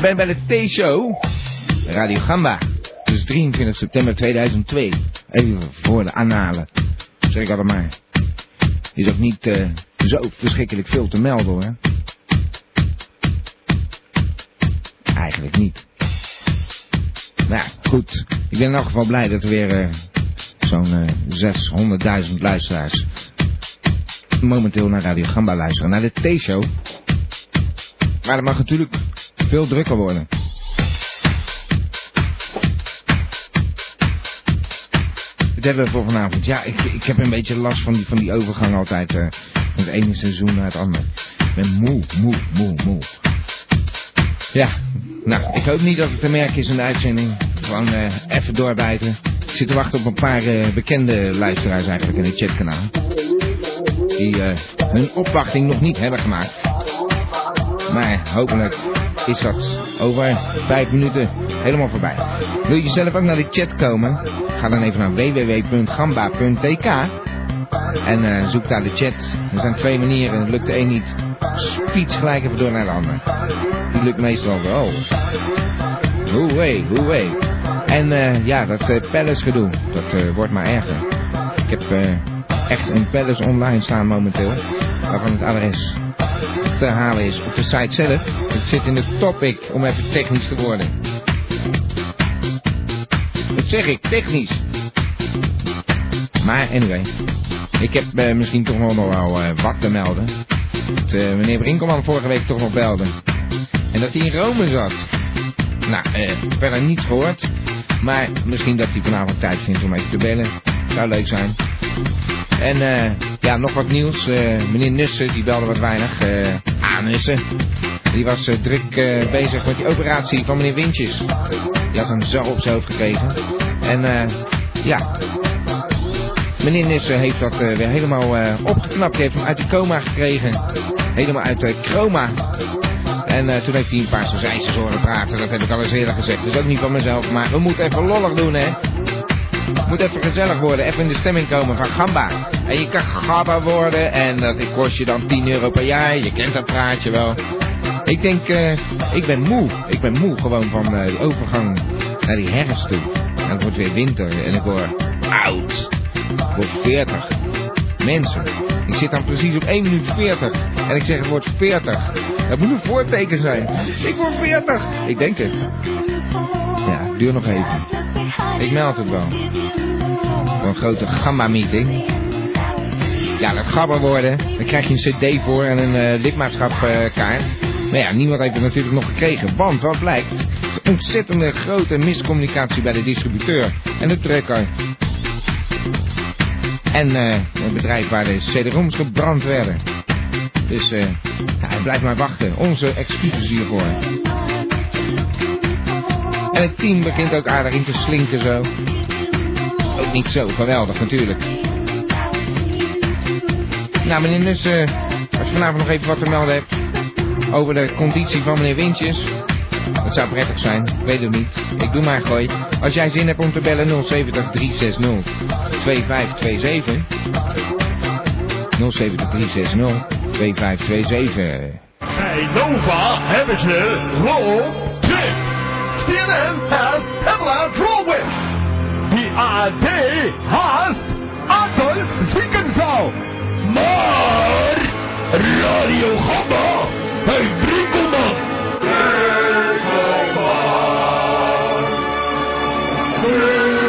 Ik ben bij de T-show, Radio Gamba. Dus 23 september 2002. Even voor de analen. Zeg ik altijd maar. Is ook niet uh, zo verschrikkelijk veel te melden hoor. Eigenlijk niet. Maar ja, goed. Ik ben in elk geval blij dat er weer uh, zo'n uh, 600.000 luisteraars momenteel naar Radio Gamba luisteren. Naar de T-show. Maar dat mag natuurlijk veel drukker worden. Wat hebben we voor vanavond? Ja, ik, ik heb een beetje last van die, van die overgang altijd. Uh, van het ene seizoen naar het andere. Ik ben moe, moe, moe, moe. Ja, nou, ik hoop niet dat het te merken is in de uitzending. Gewoon uh, even doorbijten. Ik zit te wachten op een paar uh, bekende luisteraars eigenlijk in het chatkanaal. Die hun opwachting nog niet hebben gemaakt. Maar hopelijk is dat over vijf minuten helemaal voorbij. Wil je zelf ook naar de chat komen? Ga dan even naar www.gamba.tk en uh, zoek daar de chat. Er zijn twee manieren. Lukt de een niet, speech gelijk even door naar de ander. Die lukt meestal wel. Hoe wee, hoe wee. En uh, ja, dat uh, Palace gedoe, dat wordt maar erger. Ik heb echt een Palace online staan momenteel. Waarvan het adres te halen is op de site zelf. Het zit in de topic om even technisch te worden. Wat zeg ik? Technisch. Maar anyway. Ik heb uh, misschien toch nog wel uh, wat te melden. Dat uh, meneer Brinkelman vorige week toch nog belde. En dat hij in Rome zat. Nou, eh, verder niets gehoord. Maar misschien dat hij vanavond tijd vindt om even te bellen. Zou leuk zijn. En eh, ja, nog wat nieuws. Uh, meneer Nussen, die belde wat weinig. Uh, ah, Nussen. Die was druk bezig met die operatie van meneer Wintjes. Die had een zo op zijn hoofd gekregen. En ja, meneer Nussen heeft dat weer helemaal opgeknapt. Hij heeft hem uit de coma gekregen. Helemaal uit de chroma. En toen heeft hij een paar zijzes horen praten. Dat heb ik al eens eerder gezegd. Is ook niet van mezelf. Maar we moeten even lollig doen, hè. Moet even gezellig worden, even in de stemming komen van gamba. En je kan gamba worden en dat kost je dan 10 euro per jaar. Je kent dat praatje wel. Ik denk, uh, ik ben moe. Ik ben moe gewoon van uh, de overgang naar die herfst toe. En het wordt weer winter en ik word oud. Ik word 40. Mensen, ik zit dan precies op 1 minuut 40. En ik zeg het wordt 40. Dat moet een voorteken zijn. Ik word 40. Ik denk het. Ja, duur nog even. Ik meld het wel. Voor een grote gamma-meeting. Ja, dat gabber worden. Dan krijg je een cd voor en een uh, lidmaatschapkaart. maar ja, niemand heeft het natuurlijk nog gekregen. Want wat blijkt? Ontzettende grote miscommunicatie bij de distributeur en de drukker. En uh, een bedrijf waar de cd-roms gebrand werden. Dus uh, ja, blijf maar wachten. Onze excuses hiervoor. En het team begint ook aardig in te slinken zo. Ook niet zo geweldig natuurlijk. Nou meneer Nussen, als je vanavond nog even wat te melden hebt over de conditie van meneer Wintjes. Dat zou prettig zijn, ik weet het niet. Ik doe maar gooi. Als jij zin hebt om te bellen 070 360 2527. 070 360 2527. Bij Nova hebben ze Roll Trip. CNN has Pamela Drolwich. Die AD Radio Gamma heeft Brinkelman. Brinkelman.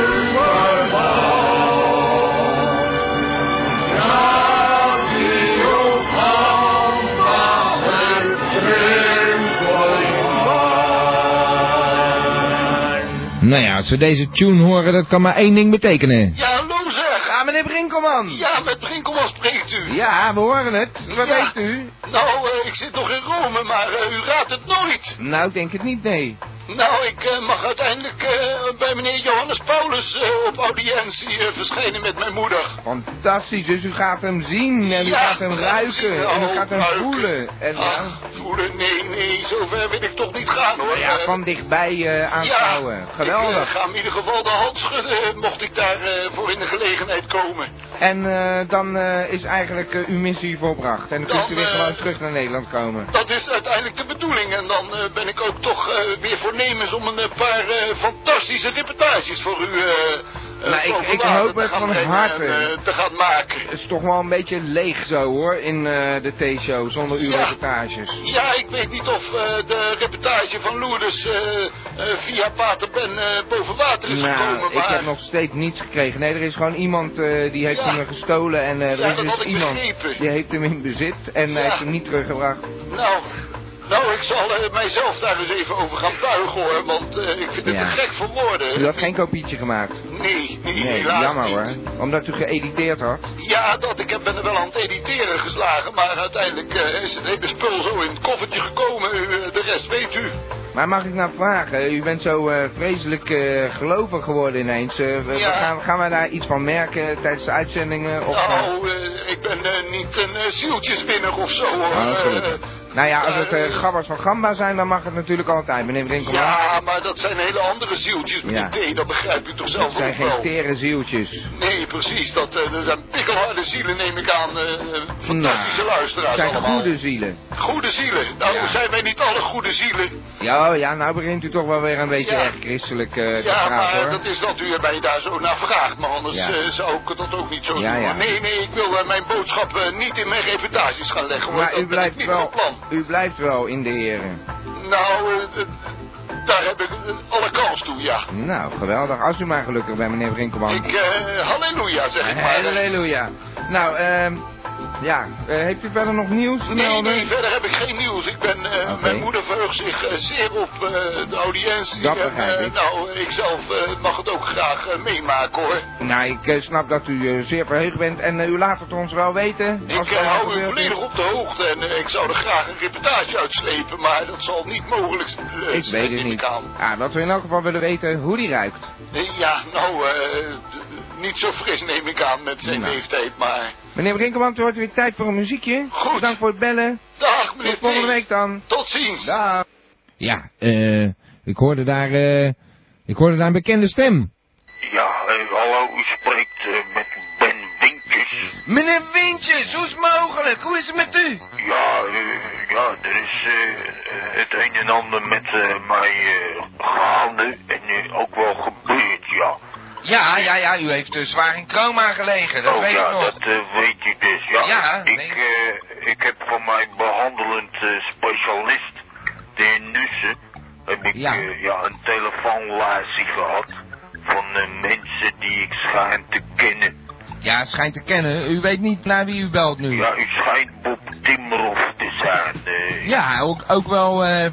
Nou ja, als we deze tune horen, dat kan maar één ding betekenen. Ja, meneer Brinkelman. Ja, met Brinkelman spreekt u. Ja, we horen het. Wat Ja. weet u? Nou, eh, ik zit nog in Rome, maar eh, u raadt het nooit. Nou, ik denk het niet, nee. Nou, ik eh, mag uiteindelijk eh, bij meneer Johannes Paulus eh, op audiëntie verschijnen met mijn moeder. Fantastisch, dus u gaat hem zien en u Ja, gaat hem hem ruiken en u Oh, gaat hem ruiken. voelen. En, Ach, voelen, nee, nee, zover wil ik toch niet gaan hoor. ja, van dichtbij aanschouwen. Ik Geweldig. ga in ieder geval de hand schudden, mocht ik daar eh, voor in de gelegenheid komen. En dan is eigenlijk uw missie volbracht. En dan kunt u Dan, weer gewoon terug naar Nederland komen. Dat is uiteindelijk de bedoeling. En dan ben ik ook toch weer voornemens om een eh, paar eh, fantastische reportages voor u eh, Nou, ik- ik hoop het van harte. te gaan maken. Het is toch wel een beetje leeg zo hoor, in de T-show, zonder uw Ja. reportages. Ja, ik weet niet of de reportage van eh, via Pater Ben eh, boven water is Nou, gekomen. ik maar... heb nog steeds niets gekregen. Nee, er is gewoon iemand die heeft Ja. hem gestolen en er Ja, is dus ik iemand begrepen. die heeft hem in bezit en hij heeft hem niet teruggebracht. Nou, nou, ik zal eh, mijzelf daar eens even over gaan buigen hoor. Want eh, ik vind het Ja. te gek voor woorden. U had geen kopietje gemaakt. Nee, nee, Nee, jammer niet. hoor. Omdat u geëditeerd had. Ja, dat, ik heb- ben er wel aan het editeren geslagen, maar uiteindelijk eh, is het hele spul zo in het koffertje gekomen. U, de rest weet u. Maar mag ik nou vragen, u bent zo vreselijk eh, gelovig geworden ineens. We- Ja. gaan, gaan wij daar iets van merken tijdens de uitzendingen? Of, Nou, ik ben niet een uh, zieltjeswinner of zo hoor. Oh, nou ja, als het eh, gabbers van Gamba zijn, dan mag het natuurlijk altijd. Meneer Brinkelman. ja, maar dat zijn hele andere zieltjes, meneer Ja. Dat begrijp u toch zelf zijn ook geen wel. tere zieltjes. Nee, precies. Dat, eh, dat zijn pikkelharde zielen, neem ik aan. eh, fantastische Nou, luisteraars zijn allemaal. goede zielen. Goede zielen. Nou, Ja. zijn wij niet alle goede zielen? Ja, ja, nou begint u toch wel weer een beetje Ja. erg christelijk te Ja, maar hoor. dat is dat u mij daar zo naar vraagt. Maar anders zou ik dat ook niet zo Ja, doen. Nee, nee, ik wil mijn boodschap niet in mijn reportages gaan leggen. Hoor. Maar dat u blijft, niet wel, van plan. U blijft wel in de heren. Nou, eh, eh, daar heb ik eh, alle kans toe, ja. Nou, geweldig. Als u maar gelukkig bent, meneer Brinkelman. Ik, halleluja, zeg ik maar. Halleluja. Nou, ehm ja, eh, heeft u verder nog nieuws Nee, nee, verder heb ik geen nieuws. Ik ben, eh. Mijn moeder verheugt zich eh, zeer op de audiëntie. Dat En, begrijp ik. nou, ik zelf mag het ook graag meemaken, hoor. Nou, ik snap dat u zeer verheugd bent en u laat het ons wel weten. Ik wat hou u volledig op de hoogte en ik zou er graag een reportage uitslepen, maar dat zal niet mogelijk zijn. Ik weet het niet. Ah, dat we in elk geval willen weten hoe die ruikt. Ja, nou, eh, niet zo fris neem ik aan met zijn Nou. leeftijd, maar... Meneer Brinkelman, het wordt weer tijd voor een muziekje. Goed. Bedankt voor het bellen. Dag, meneer Tot volgende week dan. Tot ziens. Dag. Ja, eh, ik hoorde daar, eh, ik hoorde daar een bekende stem. Ja, eh, hallo, u spreekt eh, met Ben Winkjes. Meneer Wintjes, hoe is het mogelijk? Hoe is het met u? Ja, eh, ja, er is het een en ander met eh, mij eh, gaande en ook wel gebeurd, ja. Ja, ja, ja, u heeft uh, zwaar in chroma gelegen, dat oh weet ja, ik nog. dat eh, weet u dus, ja. Ja, ik, nee. eh, ik heb van mijn behandelend eh, specialist, de heer Nussen, heb ik Ja. een telefoonlatie gehad van eh, mensen die ik schijn te kennen. Ja, schijnt te kennen. U weet niet naar wie u belt nu. Ja, u schijnt Bob Timmerhoff te zijn. eh. Ja, ook, ook wel eh,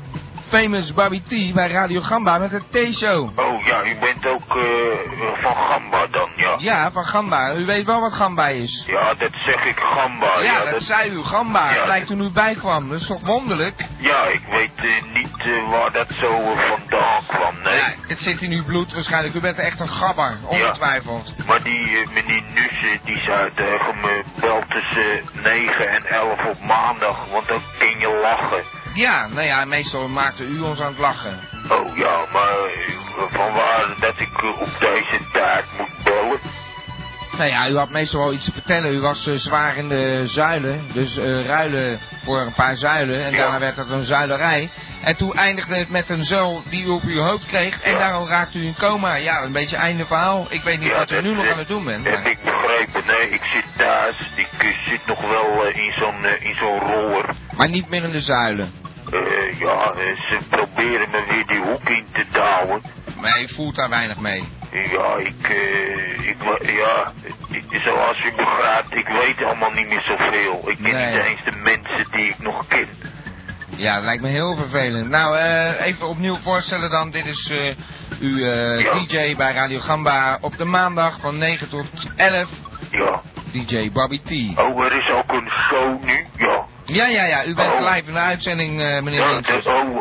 famous Bobby T bij Radio Gamba met de T-show. Oh ja, u bent ook eh, van Gamba dan, ja. Ja, van Gamba. U weet wel wat Gamba is. Ja, dat zeg ik Gamba. ja, Ja, dat, zei u, Gamba. Ja, Gelijk toen u bijkwam. Dat is toch wonderlijk? ja ik weet eh, niet waar dat zo vandaan kwam, nee. Ja, het zit in uw bloed waarschijnlijk. U bent echt een gabber, ongetwijfeld. Maar die meneer Nussen, die zei tegen me, bel tussen 9 en 11 op maandag, want dan kun je lachen. Ja, nou ja, meestal maakte u ons aan het lachen. Oh ja, maar eh, vanwaar dat ik eh, op deze tijd moet bellen? Nou ja, u had meestal wel iets te vertellen. U was eh, zwaar in de zuilen. Dus eh, ruilen voor een paar zuilen. En Ja. daarna werd het een zuilerij. En toen eindigde het met een zuil die u op uw hoofd kreeg. En Ja. daarom raakte u in coma. Ja, een beetje einde verhaal. Ik weet niet Ja, wat u dat- nu nog dat- aan het doen bent. Heb maar- ik begrepen, nee, ik zit thuis. Ik zit nog wel in zo'n in zo'n roller. Maar niet meer in de zuilen. Eh, ja, eh, ze proberen me weer die hoek in te douwen. Maar u voelt daar weinig mee. Ja, ik, eh, ik, ja, zoals u begrijpt, ik weet allemaal niet meer zoveel. Ik ken Nee. niet eens de mensen die ik nog ken. Ja, dat lijkt me heel vervelend. Nou, even opnieuw voorstellen dan. Dit is uw Ja. DJ bij Radio Gamba op de maandag van 9 tot 11. Ja. DJ Bobby T. Oh, er is ook een show nu, ja. Ja, ja, ja. U bent Oh. live in de uitzending, eh, meneer Ja, oh,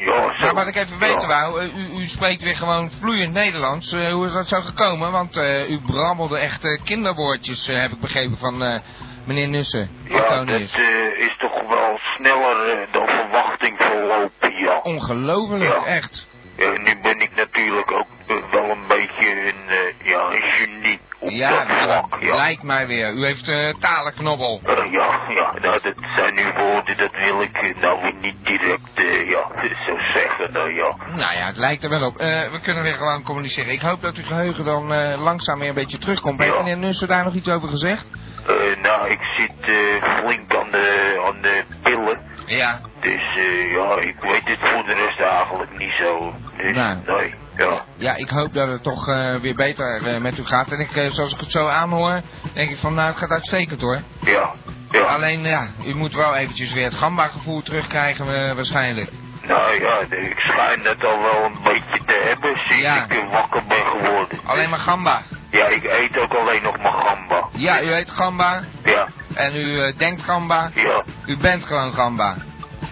ja. Maar wat ik even weten wou, u, u spreekt weer gewoon vloeiend Nederlands. Hoe is dat zo gekomen? Want u brabbelde echt kinderwoordjes, heb ik begrepen, van meneer Nussen. Ja, dat is toch wel sneller dan verwachting verlopen, ja. Ongelooflijk, echt. Ja, nu ben ik natuurlijk ook wel een beetje een, eh, ja, een Ja, dat ja. lijkt mij weer. U heeft eh talenknobbel. Eh, ja, ja, nou, dat zijn nu woorden, dat wil ik nou weer niet direct, eh, ja, zo zeggen, nou ja. Nou ja, het lijkt er wel op. We kunnen weer gewoon communiceren. Ik hoop dat uw geheugen dan langzaam weer een beetje terugkomt. Heeft Ja. meneer Nussen daar nog iets over gezegd? Nou, ik zit eh, flink aan de, aan de pillen. Ja. Dus ja, ik weet het voor de rest eigenlijk niet zo. Dus Nou. nee, ja. Ja, ik hoop dat het toch eh, weer beter eh, met u gaat. En ik, eh, zoals ik het zo aanhoor, denk ik van nou, het gaat uitstekend hoor. Ja, ja. Alleen ja, u moet wel eventjes weer het gamba-gevoel terugkrijgen waarschijnlijk. Nou ja, ik schijn het al wel een beetje te hebben sinds Ja. ik wakker ben geworden. Alleen maar gamba. Ja, ik eet ook alleen nog maar gamba. Ja, u eet gamba Ja, en u denkt gamba. ja, U bent gewoon gamba.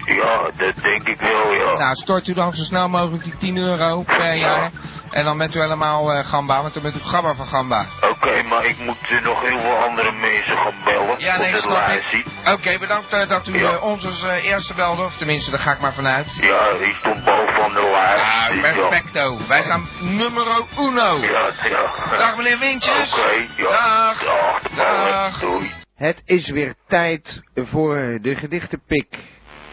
Ja, dat denk ik wel, ja. Nou, stort u dan zo snel mogelijk die 10 euro per jaar. En dan bent u helemaal eh, gamba, want dan bent u gabba van gamba. Oké, maar ik moet eh, nog heel veel andere mensen gaan bellen. Ja, nee, de snap ik. Oké, bedankt eh, dat u Ja. eh, ons als eh, eerste belde. Of tenminste, daar ga ik maar vanuit. Ja, die stond boven de lijst. Ah, dus ja. perfecto. Wij zijn numero uno. Ja, ja. Dag meneer Wintjes. Oké, ja. Dag. Dag. Dag. Doei. Het is weer tijd voor de gedichtenpik.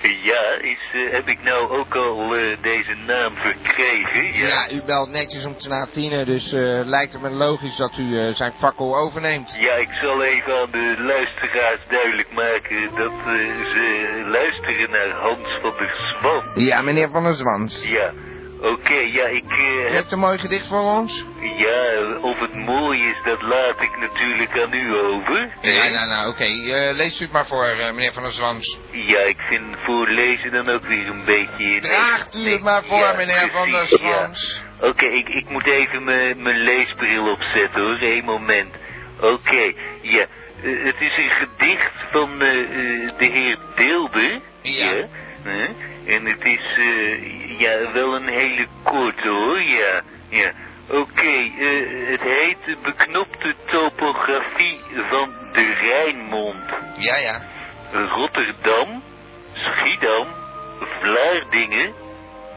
Ja, is, eh, heb ik nou ook al eh, deze naam verkregen? Ja, u belt netjes om na tienen, dus eh, lijkt het me logisch dat u zijn fakkel overneemt. Ja, ik zal even aan de luisteraars duidelijk maken dat ze luisteren naar Hans van der Zwan. Ja, meneer Van der Zwans. Ja, oké, ja, ik... eh, U heb, heeft een mooi gedicht voor ons? ja, of het mooi is, dat laat ik natuurlijk aan u over. Ja, nou, nou, oké. Eh, leest u het maar voor, eh, meneer Van der Zwans. Ja, ik vind voorlezen dan ook weer een beetje... Draagt u het maar voor, Ja, meneer Van der ja. Zwans. Oké, ik, ik moet even mijn leesbril opzetten hoor, één moment. Oké, ja. het is een gedicht van de heer Deelder. Ja. hè? En het is eh, ja, wel een hele korte hoor, ja. ja. Oké, eh, het heet beknopte topografie van de Rijnmond. Ja, ja. Rotterdam, Schiedam, Vlaardingen,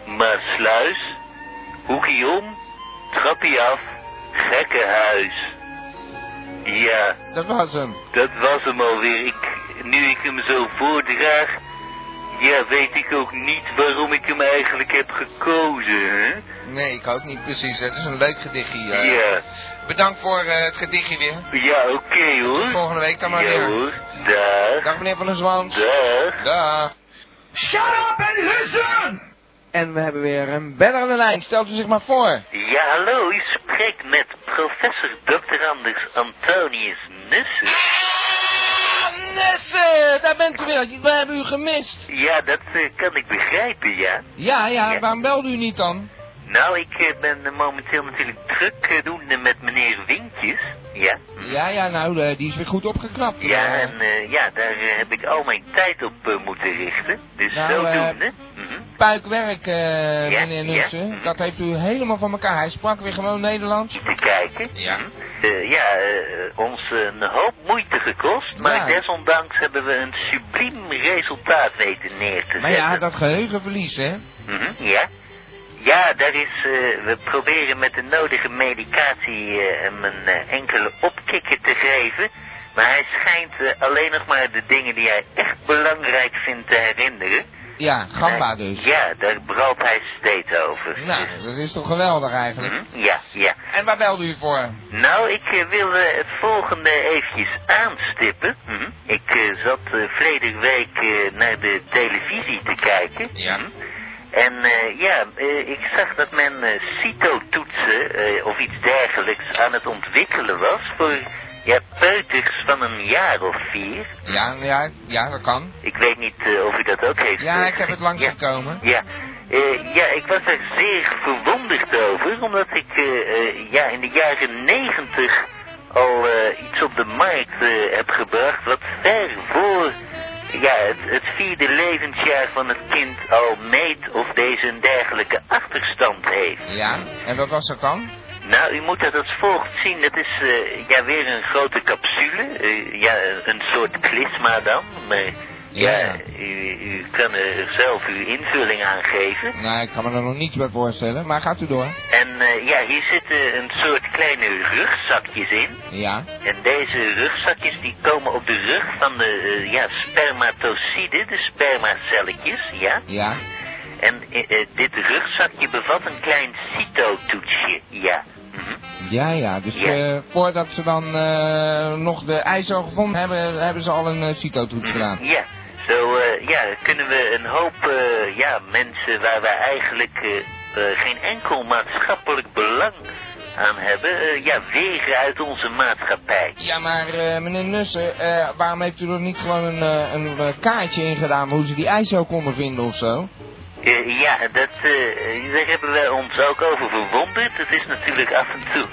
Maasluis, Hoekie om, trappie af, gekkenhuis. Ja, Dat was hem. dat was hem alweer. Ik, nu ik hem zo voordraag, ja, weet ik ook niet waarom ik hem eigenlijk heb gekozen, hè? Nee, ik ook niet precies. Het is een leuk gedichtje. eh. Ja, Bedankt voor eh, het gedichtje weer. ja, oké hoor. volgende week dan maar ja weer. hoor, dag, Dag meneer Van der Zwans. dag. Dag. Shut up and listen! En we hebben weer een beller aan de lijn. Stelt u zich maar voor. Ja, hallo, u spreekt met professor Dr. Anders Antonius Nussen. Nesse, daar bent u weer. We hebben u gemist. Ja, dat eh, kan ik begrijpen, ja. Ja, ja, Ja. waarom belde u niet dan? Nou, ik eh, ben eh, momenteel natuurlijk druk eh, doende met meneer Wintjes. Ja. Ja, ja, nou, die is weer goed opgeknapt. Ja, en ja, daar heb ik al mijn tijd op moeten richten. Dus Nou, zodoende. Mhm. Puikwerk, eh, Ja, meneer ja. Nussen. Mhm. Dat heeft u helemaal van elkaar. Hij sprak weer gewoon Nederlands. Te kijken. Ja. Mhm. Ja, ons een hoop moeite gekost, maar Ja. desondanks hebben we een subliem resultaat weten neer te Maar zetten. ja, dat geheugenverlies, hè? Mhm, ja. Ja, daar is, eh, we proberen met de nodige medicatie eh, hem een eh, enkele opkikker te geven. Maar hij schijnt alleen nog maar de dingen die hij echt belangrijk vindt te herinneren. Ja, gamba dus. Ja, daar bralt hij steeds over. Nou, Dus, dat is toch geweldig eigenlijk. mhm, ja, ja. En waar belde u voor? Nou, ik wil het volgende eventjes aanstippen. Mhm. Ik zat verleden week naar de televisie te kijken. Ja. Mhm. En eh, ja, eh, ik zag dat men eh, CITO-toetsen eh, of iets dergelijks aan het ontwikkelen was voor ja, peuters van een jaar of vier. Ja, ja, ja, dat kan. Ik weet niet of u dat ook heeft. Ja, ik heb het langs ja. gekomen. Ja, ja, ik was er zeer verwonderd over, omdat ik ja, in de jaren negentig al iets op de markt heb gebracht wat ver voor ja, het, het vierde levensjaar van het kind al meet of deze een dergelijke achterstand heeft. Ja, en wat was dat dan? Nou, u moet dat als volgt zien. Dat is eh, ja, weer een grote capsule. Eh, ja, een soort klisma dan. Maar ja, Ja. U, u kan er zelf uw invulling aan geven. Nou, ik kan me er nog niets bij voorstellen, maar gaat u door. En eh, ja, hier zitten een soort kleine rugzakjes in. Ja, En deze rugzakjes die komen op de rug van de eh, ja, de spermacelletjes, ja. ja. En eh, eh, dit rugzakje bevat een klein cytotoetsje, ja. Mhm. Ja, ja, dus Ja. eh, voordat ze dan eh, nog de ijzer gevonden hebben, hebben ze al een uh, cytotoets gedaan. Ja, zo eh, ja, kunnen we een hoop eh, ja, mensen waar we eigenlijk eh, geen enkel maatschappelijk belang aan hebben, ja, wegen uit onze maatschappij. Ja, maar meneer Nussen, waarom heeft u er niet gewoon een, een kaartje in gedaan hoe ze die ijzer konden vinden of zo? Ja, dat, eh, daar hebben we ons ook over verwonderd. Het is natuurlijk af en toe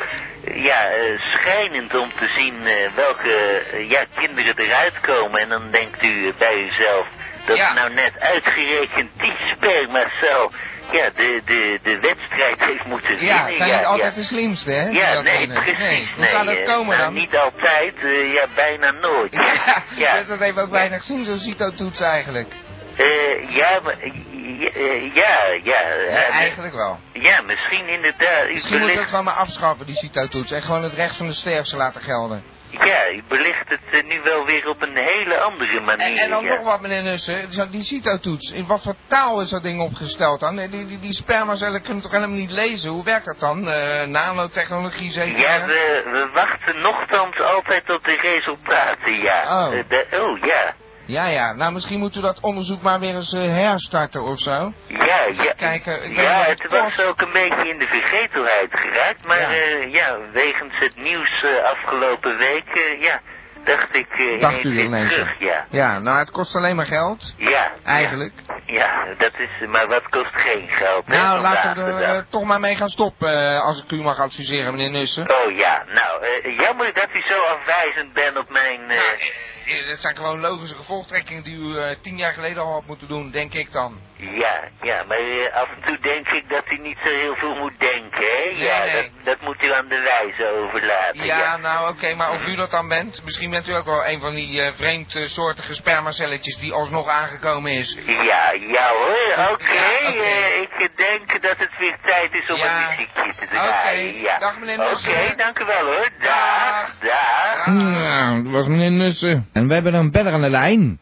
ja, eh, schijnend om te zien eh, welke eh, ja, kinderen eruit komen. En dan denkt u bij uzelf dat Ja. nou net uitgerekend die spermacel ja, de, de, de wedstrijd heeft moeten Ja, winnen. zijn niet altijd ja. de slimste, hè? Ja, nee, precies. Nee, Hoe nee, kan dat komen nou, dan? Niet altijd, eh, ja, bijna nooit. Ja, ja. dat heeft ook weinig zin, zo'n cytotoets eigenlijk. Eh, ja, maar, eh, ja, ja. eh, Ja, eigenlijk wel. Ja, misschien inderdaad. Misschien belicht, het gewoon maar afschaffen, die cytotoets. En gewoon het recht van de sterfste laten gelden. ja, u belicht het eh, nu wel weer op een hele andere manier. En, en dan ja. nog wat, meneer Nussen. Die cytotoets. In wat voor taal is dat ding opgesteld dan? Die, die, die spermacellen kunnen toch helemaal niet lezen? Hoe werkt dat dan? Eh, nanotechnologie zeker? Ja, we, we wachten nogthans altijd op de resultaten, ja. Oh. Eh, de, oh, ja. Ja, ja. Nou, misschien moeten we dat onderzoek maar weer eens eh, herstarten of zo. Ja, ja. kijken, ik ja, het was ook een beetje in de vergetelheid geraakt. Maar Ja. ja, ja wegens het nieuws eh, afgelopen week, eh, ja, dacht ik eh Dacht u ineens, terug, ja. Ja, nou, het kost alleen maar geld. Ja. Eigenlijk. Ja, dat is, maar wat kost geen geld, hè, Nou, laten we er eh, toch maar mee gaan stoppen, eh, als ik u mag adviseren, meneer Nussen. Oh ja, nou, eh, jammer dat u zo afwijzend bent op mijn... eh, Nou, eh, eh, dat zijn gewoon logische gevolgtrekkingen die u eh, tien jaar geleden al had moeten doen, denk ik dan. Ja, ja, maar eh, af en toe denk ik dat u niet zo heel veel moet denken, hè? Nee, ja, nee. Dat, dat moet u aan de wijze overlaten. Ja, nou oké, maar of u dat dan bent, misschien bent u ook wel een van die eh, vreemdsoortige spermacelletjes die alsnog aangekomen is. Ja, ja hoor, oké. Ja, eh, ik denk dat het weer tijd is om Ja. een muziekje te draaien. Oké, ja. dag, meneer Oké, dank u wel hoor. Dag, dag. Nou, dat was meneer Nussen. En we hebben een beller aan de lijn.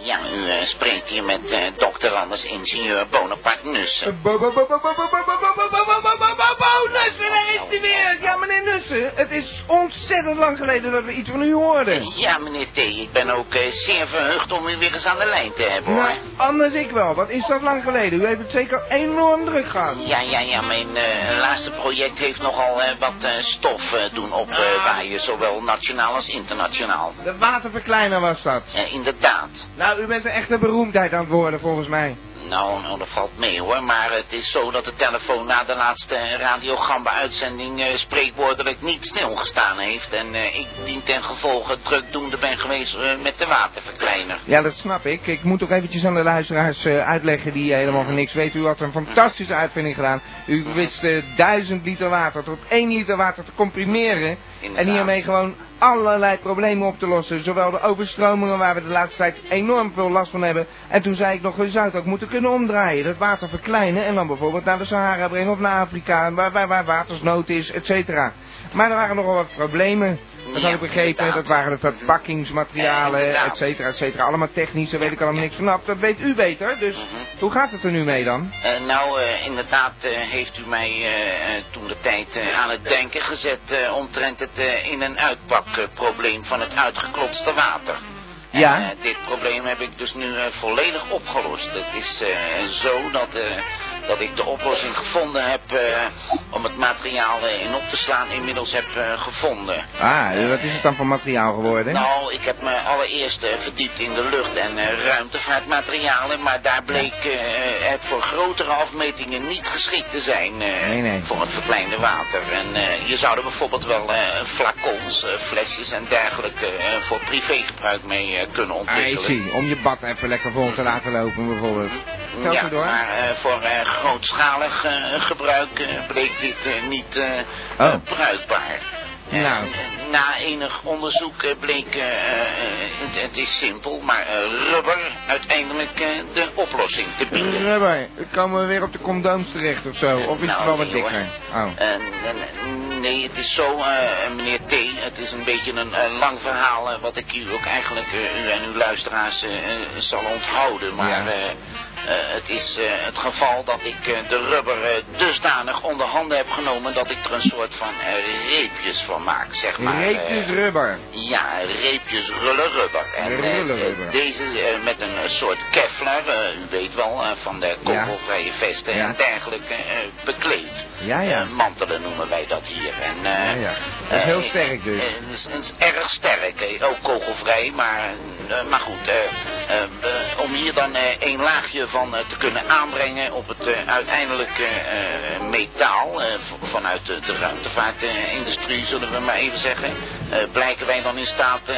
Ja, u spreekt hier met uh, dokter Anders, ingenieur Bonaparte Nussen. Nussen, daar is hij weer! Ja, meneer Nussen, het is ontzettend lang geleden dat we iets van u hoorden. Ja, meneer T, ik ben ook zeer verheugd om u weer eens aan de lijn te hebben, hoor. Anders ik wel. Wat is dat lang geleden? U heeft het zeker enorm druk gehad. Ja, ja, ja, mijn laatste project heeft nogal wat stof doen opwaaien, zowel nationaal als internationaal. De waterverkleiner was dat? inderdaad u bent een echte beroemdheid aan het worden, volgens mij. Nou, nou, dat valt mee hoor, maar het is zo dat de telefoon na de laatste radiogamba-uitzending eh, spreekwoordelijk niet stilgestaan heeft. En eh, ik dien ten gevolge drukdoende ben geweest eh, met de waterverkleiner. Ja, dat snap ik. Ik moet ook eventjes aan de luisteraars uitleggen die helemaal van niks weten. U had een fantastische uitvinding gedaan. U wist duizend liter water tot één liter water te comprimeren. Inderdaad. En hiermee gewoon allerlei problemen op te lossen. Zowel de overstromingen waar we de laatste tijd enorm veel last van hebben. En toen zei ik nog, zouden het ook moeten kunnen omdraaien. Dat water verkleinen en dan bijvoorbeeld naar de Sahara brengen of naar Afrika. Waar, waar, waar watersnood is, et cetera. Maar er waren nogal wat problemen. Dat had ik begrepen. Dat waren de verpakkingsmaterialen, Ja, inderdaad. et cetera, et cetera. Allemaal technisch, daar weet ik allemaal niks vanaf. Dat weet u beter. Dus Mhm. hoe gaat het er nu mee dan? Eh, nou, eh, inderdaad eh, heeft u mij toen de tijd aan het denken gezet omtrent het in- en uitpakprobleem van het uitgeklotste water. Ja. eh, dit probleem heb ik dus nu eh, volledig opgelost. Het is eh, zo dat dat ik de oplossing gevonden heb eh, om het materiaal eh, in op te slaan inmiddels heb eh, gevonden. Ah, wat is het dan voor materiaal geworden? Nou, ik heb me allereerst verdiept in de lucht- en ruimtevaartmaterialen, maar daar bleek het voor grotere afmetingen niet geschikt te zijn Nee, nee. voor het verkleinde water. En je zou er bijvoorbeeld wel flacons, flesjes en dergelijke voor privégebruik mee kunnen ontwikkelen. see. Om je bad even lekker vol te laten lopen bijvoorbeeld. Ja, door. maar eh, voor eh, grootschalig eh, gebruik eh, bleek dit eh, niet eh, Oh. bruikbaar. Nou. Na enig onderzoek bleek, het, het is simpel, maar eh, rubber uiteindelijk eh, de oplossing te bieden. Rubber, komen we weer op de condooms terecht of zo. Of is het Nou, wel wat dikker? Oh. Eh, nee, het is zo, eh, meneer T. Het is een beetje een lang verhaal wat ik u ook eigenlijk, u en uw luisteraars, zal onthouden. Maar Ja. Eh, het is eh, het geval dat ik eh, de rubber dusdanig onder handen heb genomen dat ik er een soort van reepjes van maak, zeg maar. Reepjes rubber. ja, reepjes rullen rubber. En Rullen rubber. deze met een soort kevlar, u weet wel, van de kogelvrije vesten Ja. en dergelijke bekleed. Ja, ja. Mantelen noemen wij dat hier. En, Ja, ja. Dat is heel sterk dus. Het is, erg sterk, ook kogelvrij, maar, maar goed. Eh, eh, om hier dan eh, een laagje van eh, te kunnen aanbrengen op het uiteindelijke metaal vanuit de, ruimtevaartindustrie, zullen we maar even zeggen, blijken wij dan in staat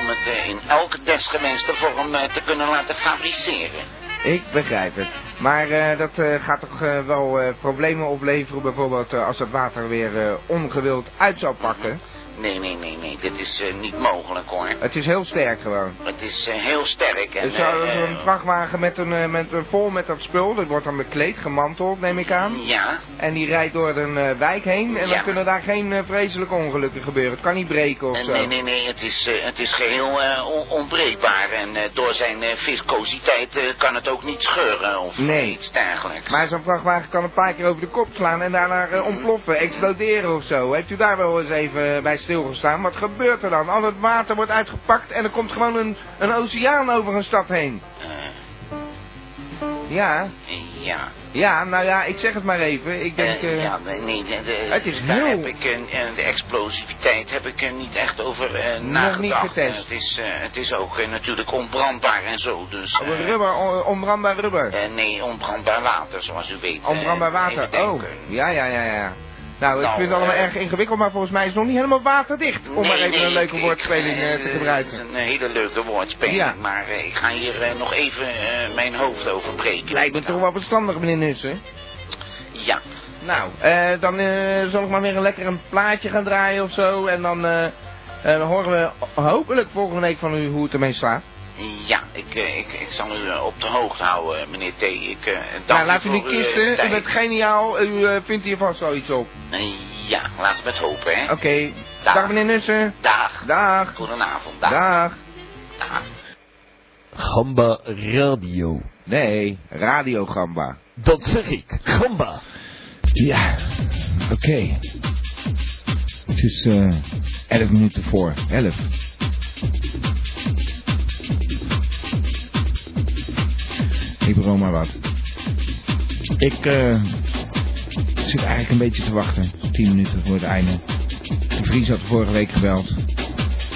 om het in elke desgewenste vorm te kunnen laten fabriceren. Ik begrijp het. Maar dat gaat toch wel problemen opleveren, bijvoorbeeld als het water weer ongewild uit zou pakken. Nee, nee, nee, nee, dit is eh, niet mogelijk hoor. Het is heel sterk gewoon. Het is eh, heel sterk. En, Dus zou er een vrachtwagen met een, met een vol met dat spul, dat wordt dan bekleed, gemanteld neem ik aan. Ja, En die rijdt door een wijk heen en Ja. dan kunnen daar geen vreselijke ongelukken gebeuren. Het kan niet breken of zo. nee, nee, nee, het is, het is geheel eh, on- onbreekbaar. En door zijn viscositeit kan het ook niet scheuren of Nee. iets dergelijks. Maar zo'n vrachtwagen kan een paar keer over de kop slaan en daarna ontploffen, exploderen of zo. Heeft u daar wel eens even bij stilgestaan? Wat gebeurt er dan? Al het water wordt uitgepakt en er komt gewoon een, een oceaan over een stad heen. Eh, Ja, ja. ja, nou ja, ik zeg het maar even. Ik denk... Eh, eh, ja, nee, de, de- Het is daar heel- heb ik de explosiviteit heb ik er niet echt over nagedacht. niet getest. Het, is, het is ook natuurlijk onbrandbaar en zo, dus... eh, rubber, on- onbrandbaar rubber. nee, onbrandbaar water, zoals u weet. Onbrandbaar water. Oh, ja, ja, ja, ja. Nou, ik Nou, vind het allemaal eh, erg ingewikkeld, maar volgens mij is het nog niet helemaal waterdicht. Om maar even nee, een leuke ik- woordspeling ik- eh, eh, te gebruiken. Het is een hele leuke woordspeling, Ja. maar ik ga hier nog even mijn hoofd over breken. Lijkt me toch wel verstandig, meneer Nussen. Ja, Nou, dan zal ik maar weer een lekker een plaatje gaan draaien of zo. En dan horen we hopelijk volgende week van u hoe het ermee slaat. Ja, ik, eh, ik, ik zal u eh, op de hoogte houden, meneer T. Ik eh, dank nou, u laat u voor niet uw, eh, kisten. U bent geniaal. U eh, vindt hier vast wel iets op. Eh, ja, laten we het hopen, hè. Oké. Dag. Dag meneer Nussen. Dag. Dag. Goedenavond. Dag. Dag. Dag. Gamba Radio. Nee, Radio Gamba. Dat zeg ik. Gamba. Ja, oké. Het is eh 11 minuten voor 11. Maar wat. Ik eh, zit eigenlijk een beetje te wachten. 10 minuten voor het einde. De Vries had vorige week gebeld.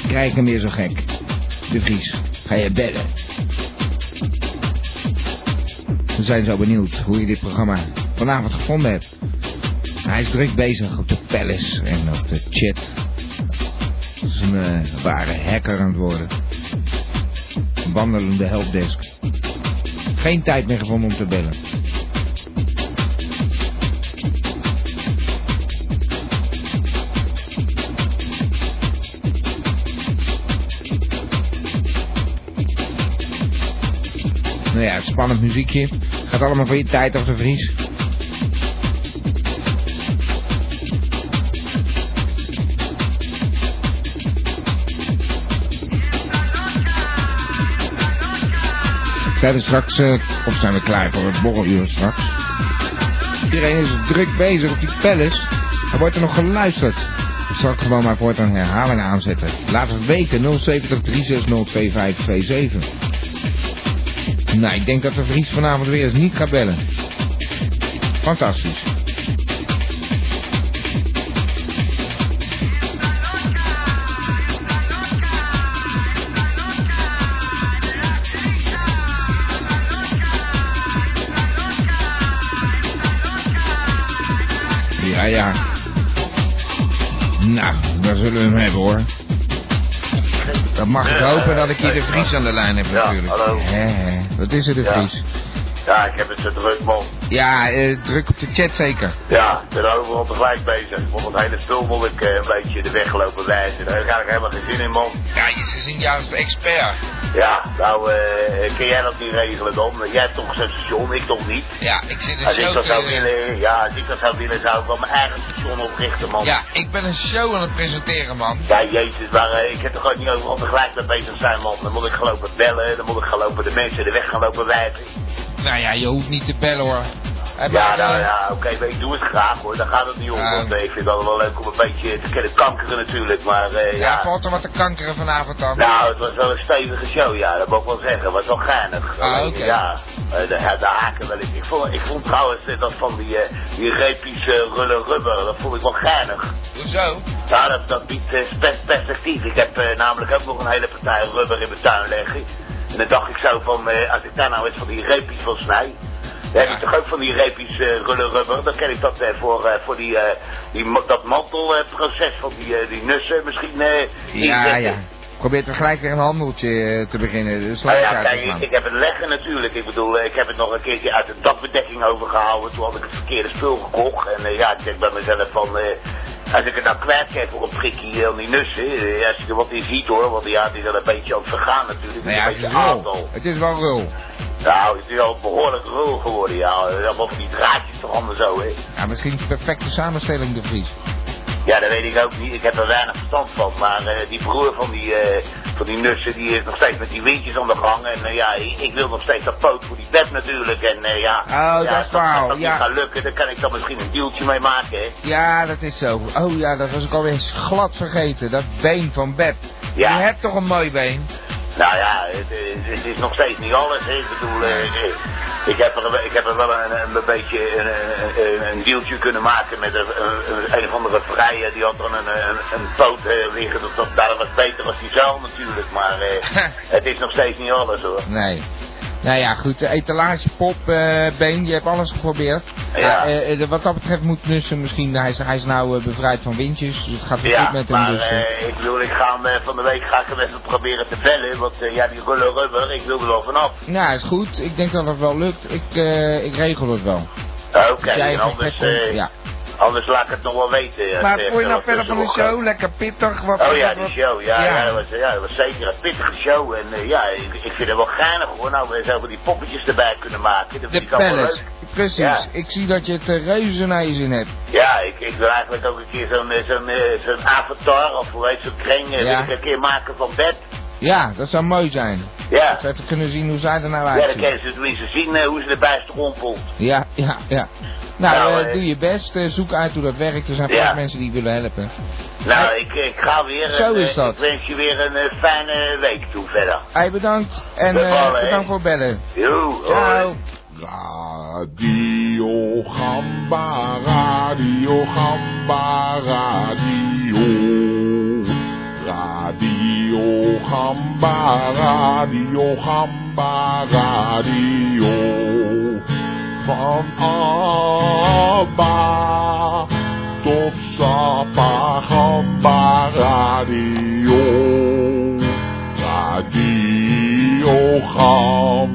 Krijg hem weer zo gek. De Vries, ga je bellen? We zijn zo benieuwd hoe je dit programma vanavond gevonden hebt. Hij is druk bezig op de palace en op de chat. Het is een ware hacker aan het worden. Wandelende helpdesk. Geen tijd meer gevonden om te bellen. Nou ja, spannend muziekje. Gaat allemaal van je tijd af de vries. Zijn we straks, eh, of zijn we klaar voor het borreluur straks? Iedereen is druk bezig op die palace. Er wordt er nog geluisterd. Ik zal ik gewoon maar voortaan herhaling aanzetten. Laat het weten 070 360 2527. Nou, ik denk dat de Vries vanavond weer eens niet gaat bellen. Fantastisch. Ja, ja. Nou, daar zullen we hem hebben hoor. Dan mag ik hopen dat ik hier de Vries aan de lijn heb Ja, natuurlijk. hallo. Hè, hè. Wat is er de Ja. Vries? Ja, ik heb het zo druk, man. Ja, eh, druk op de chat zeker. Ja, ik ben overal tegelijk bezig. Ik vond het hele spul wil ik eh, een beetje de weg lopen wijzen. Daar heb ik eigenlijk helemaal geen zin in, man. Ja, je is een juist expert. Ja, nou, eh kun jij dat niet regelen dan? Jij hebt toch zo'n station, ik toch niet? Ja, ik zit een Als ik show dat zou willen, ja, als ik dat zou willen, zou ik wel mijn eigen station oprichten, man. Ja, ik ben een show aan het presenteren, man. Ja, jezus, maar eh, ik heb toch ook niet overal tegelijk mee bezig zijn, man. Dan moet ik gaan lopen bellen, dan moet ik gaan lopen de mensen de weg gaan lopen wijzen. Nou ja, je hoeft niet te bellen hoor. Heb Ja, nou ja, oké, ik doe het graag hoor, daar gaat het niet om. Ja. Want eh, ik vind het wel leuk om een beetje te kunnen kankeren natuurlijk, maar eh, Ja, ja. valt er wat te kankeren vanavond dan? Nou, het was wel een stevige show, ja, dat moet ik wel zeggen. Het was wel geinig. Ah, oké. Ja, eh, de, de haken wel eens. Ik vond, ik vond trouwens eh, dat van die, die repies rullen rubber, dat vond ik wel geinig. Hoezo? Ja, dat, dat biedt pers- perspectief. Ik heb namelijk ook nog een hele partij rubber in mijn tuin liggen. En dan dacht ik zo van, eh, als ik daar nou eens van die repies van snij... Dan heb ik toch ook van die repies eh rullen rubber. Dan ken ik dat eh, voor, voor die, die, dat mantelproces van die, die nussen misschien Ja, ja. Probeer toch gelijk weer een handeltje te beginnen. Dus Nou ja, kijk, ik, ik heb het leggen natuurlijk. Ik bedoel, ik heb het nog een keertje uit de dakbedekking overgehouden. Toen had ik het verkeerde spul gekocht. En ja, ik denk bij mezelf van, als ik het nou kwijt krijg voor een prikkie aan die nussen. eh, als je er wat in ziet hoor, want ja, die is al een beetje aan het vergaan natuurlijk. Nou ja, het is aantal. Het is wel rul. Nou, het is al behoorlijk rul geworden, ja. Allemaal van die draadjes toch allemaal zo, hè. Ja, misschien de perfecte samenstelling de Vries. Ja, dat weet ik ook niet. Ik heb er weinig verstand van. Maar eh, die broer van die, eh, van die nussen, die is nog steeds met die windjes aan de gang. En eh, ja, ik, ik wil nog steeds dat poot voor die bed natuurlijk. En ja, Oh, ja, dat dat, als dat ja. niet gaat lukken, dan kan ik dan misschien een deeltje mee maken, hè. Ja, dat is zo. Oh ja, dat was ik alweer glad vergeten. Dat been van Beb. Ja. Je hebt toch een mooi been? Nou ja, het, het is nog steeds niet alles. Ik bedoel, eh, eh, ik, heb er, ik heb er wel een, een, beetje een, een, een deeltje kunnen maken met een, een, een of andere vrije. Die had dan een, een, een poot eh, liggen. Dat, dat, dat was beter als die zuil natuurlijk. Maar het is nog steeds niet alles hoor. Nee. Nou ja, goed. De etalage, pop, eh, been, je hebt alles geprobeerd. Ja. Eh, eh, wat dat betreft moet Nussen misschien, hij is, hij is nou eh, bevrijd van windjes. Dus het gaat weer Ja, goed met hem. maar Dus, ik bedoel, ik ga hem, van de week ga ik hem even proberen te bellen. Want ja, die rullen rubber, ik wil er wel vanaf. nou, is goed. Ik denk dat het wel lukt. Ik, ik regel het wel. Oké, anders, ja. Anders laat ik het nog wel weten. Maar vond je nou verder van de show? Lekker pittig? Wat. Oh ja, die show, ja, Ja. ja. dat, was, ja dat was zeker een pittige show. En eh, ja, ik, ik vind het wel geinig hoor. Nou, we zouden die poppetjes erbij kunnen maken. Dat De pallets. leuk. Precies. Ik zie dat je het eh, reuze naar je zin hebt. Ja, ik, ik wil eigenlijk ook een keer zo'n eh, zo'n avatar of hoe heet zo'n kring ik een keer maken van bed. Ja, dat zou mooi zijn. Ja. Dat we even kunnen zien hoe zij er nou Ja, dan kunnen ze tenminste zien hoe ze erbij strompelt. Ja, ja, ja. Nou, Nou, eh, eh, doe je best. eh, zoek uit hoe dat werkt. Er zijn Ja. mensen die willen helpen. Nou, ik, ik ga weer. Zo en, is eh, dat. Ik wens je weer een eh, fijne week toe verder. Hey, bedankt. En Bevallen, eh, bedankt voor het bellen. Jo, Ciao. Radio Gamba, Radio Gamba, Radio. Radio Gamba, Radio Gamba, Radio. Van Abba tot Sapa Gamba, Radio. Radio Gamba.